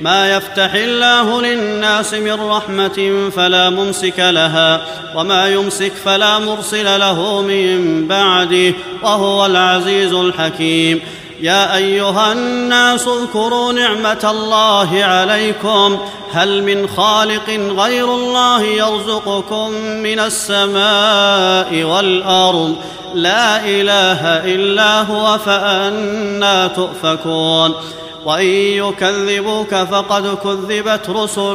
ما يفتح الله للناس من رحمة فلا ممسك لها وما يمسك فلا مرسل له من بعده وهو العزيز الحكيم. يا أيها الناس اذكروا نعمة الله عليكم. هل من خالق غير الله يرزقكم من السماء والأرض؟ لا إله إلا هو فأنا تؤفكون. وان يكذبوك فقد كذبت رسل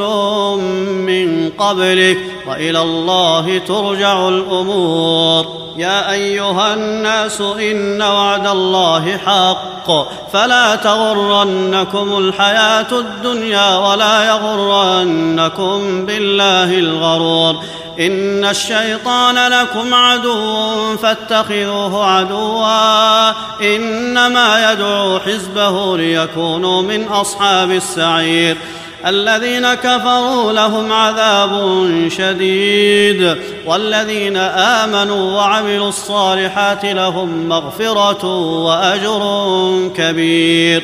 من قبلك والى الله ترجع الأمور يا أيها الناس إن وعد الله حق فلا تغرنكم الحياة الدنيا ولا يغرنكم بالله الغرور إن الشيطان لكم عدو فاتخذوه عدوا إنما يدعو حزبه ليكونوا من أصحاب السعير الذين كفروا لهم عذاب شديد والذين آمنوا وعملوا الصالحات لهم مغفرة وأجر كبير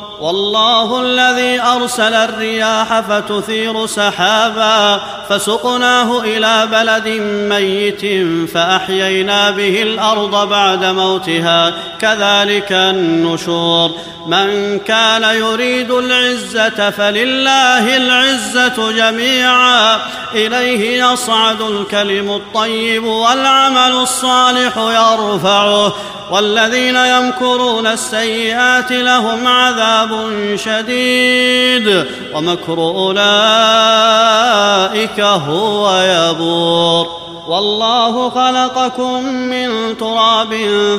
والله الذي أرسل الرياح فتثير سحابا فسقناه إلى بلد ميت فأحيينا به الأرض بعد موتها كذلك النشور من كان يريد العزة فلله العزة جميعا إليه يصعد الكلم الطيب والعمل الصالح يرفعه والذين يمكرون السيئات لهم عذاب شديد ومكر أولئك هو يبور والله خلقكم من تراب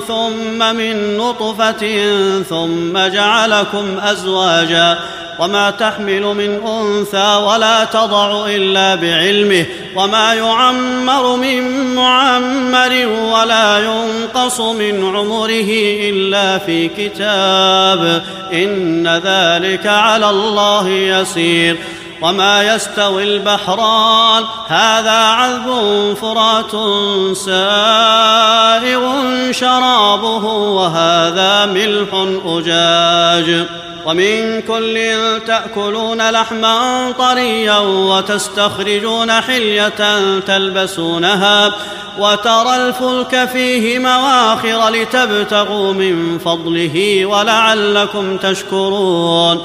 ثم من نطفة ثم جعلكم أزواجا وما تحمل من أنثى ولا تضع إلا بعلمه وما يعمر من معمر ولا ينقص من عمره إلا في كتاب إن ذلك على الله يسير وما يستوي البحران هذا عذب فرات سائغ شرابه وهذا ملح اجاج ومن كل تاكلون لحما طريا وتستخرجون حليه تلبسونها وترى الفلك فيه مواخر لتبتغوا من فضله ولعلكم تشكرون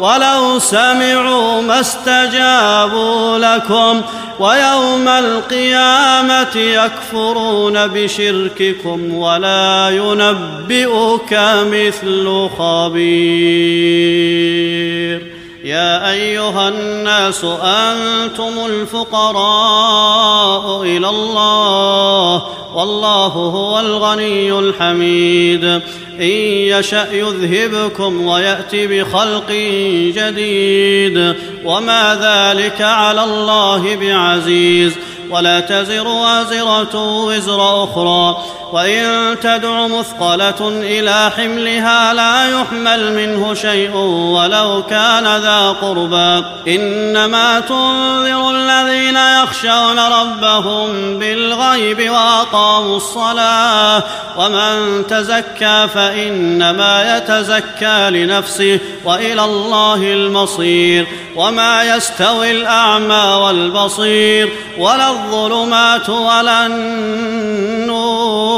ولو سمعوا ما استجابوا لكم ويوم القيامة يكفرون بشرككم ولا ينبئك مثل خبير يا أيها الناس أنتم الفقراء إلى الله والله هو الغني الحميد. إن يشأ يذهبكم ويأت بخلق جديد. وما ذلك على الله بعزيز. ولا تزر وازرة وزر أخرى. وإن تدع مثقلة إلى حملها لا يحمل منه شيء ولو كان ذا قربى. إنما تنذر الذين يخشون ربهم بالغيب وأقاموا الصلاة. ومن تزكى فإنما يتزكى لنفسه وإلى الله المصير. وما يستوي الأعمى والبصير. ولا الظلمات ولا النور.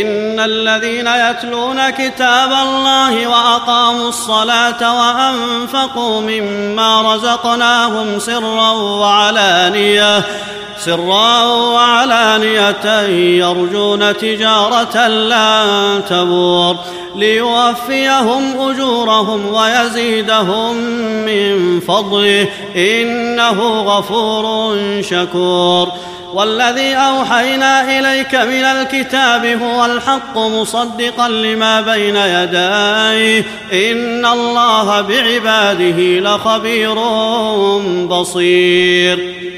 إن الذين يتلون كتاب الله وأقاموا الصلاة وأنفقوا مما رزقناهم سرا وعلانية سرا وعلانية يرجون تجارة لن تبور ليوفيهم أجورهم ويزيدهم من فضله إنه غفور شكور والذي أوحينا إليك من الكتاب هو الحق مصدقا لما بين يديه. إن الله بعباده لخبير بصير.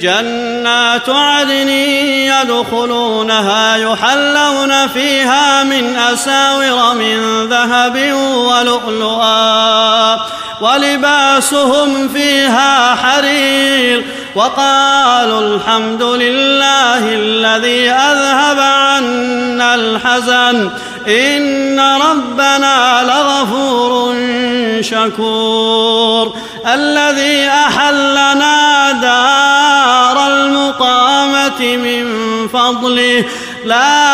جنات عدن يدخلونها يحلون فيها من أساور من ذهب ولؤلؤا ولباسهم فيها حرير وقالوا الحمد لله الذي أذهب عنا الحزن إن ربنا لغفور شكور الذي أحلنا دار من فضله لا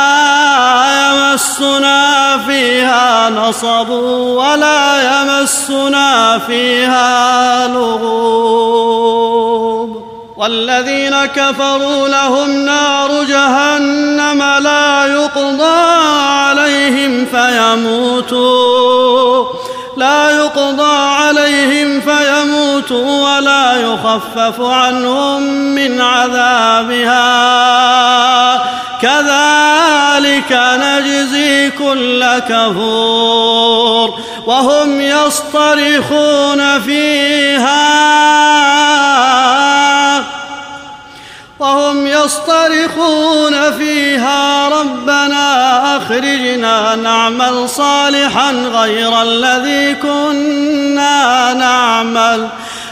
يمسنا فيها نصب ولا يمسنا فيها لغوب والذين كفروا لهم نار جهنم لا يقضى عليهم فيموتوا لا يقضى عليهم فيموتوا يخفف عنهم من عذابها. كذلك نجزي كل كفور وهم يصطرخون فيها. وهم يصطرخون فيها. ربنا أخرجنا نعمل صالحا غير الذي كنا نعمل.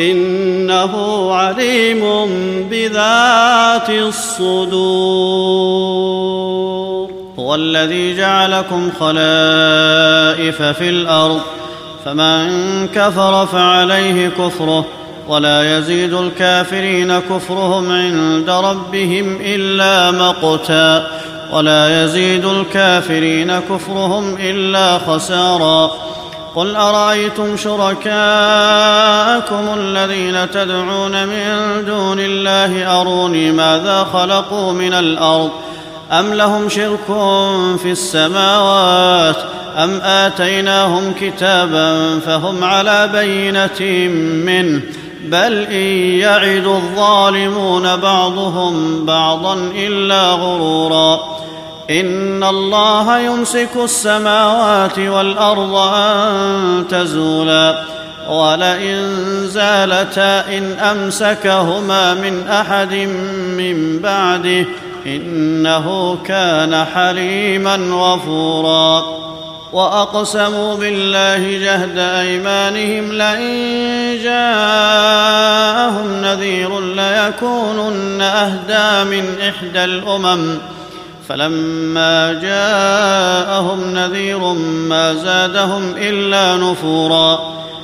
إنه عليم بذات الصدور. هو الذي جعلكم خلائف في الأرض فمن كفر فعليه كفره ولا يزيد الكافرين كفرهم عند ربهم إلا مقتا ولا يزيد الكافرين كفرهم إلا خسارا. قل أرأيتم شركاءكم الذين تدعون من دون الله أروني ماذا خلقوا من الأرض أم لهم شرك في السماوات أم آتيناهم كتابا فهم على بينة منه بل إن يعد الظالمون بعضهم بعضا إلا غرورا إن الله يمسك السماوات والأرض أن تزولا ولئن زالتا إن أمسكهما من أحد من بعده إنه كان حليما غفورا. وأقسموا بالله جهد أيمانهم لئن جاءهم نذير ليكونن أهدى من إحدى الأمم. فلما جاءهم نذير ما زادهم إلا نفورا.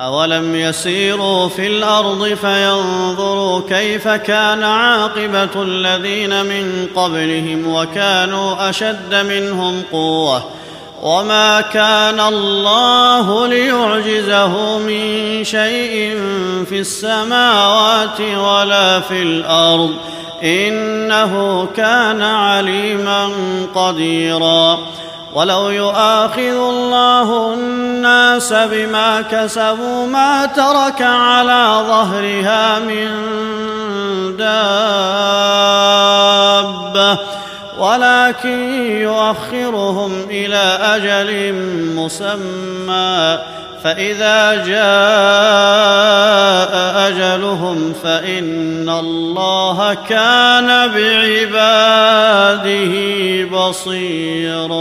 اولم يسيروا في الأرض فينظروا كيف كان عاقبه الذين من قبلهم وكانوا اشد منهم قوه وما كان الله ليعجزه من شيء في السماوات ولا في الأرض انه كان عليما قديرا ولو يؤاخذ الله الناس بما كسبوا ما ترك على ظهرها من دابة ولكن يؤخرهم إلى أجل مسمى. فإذا جاء أجلهم فإن الله كان بعباده بصيرا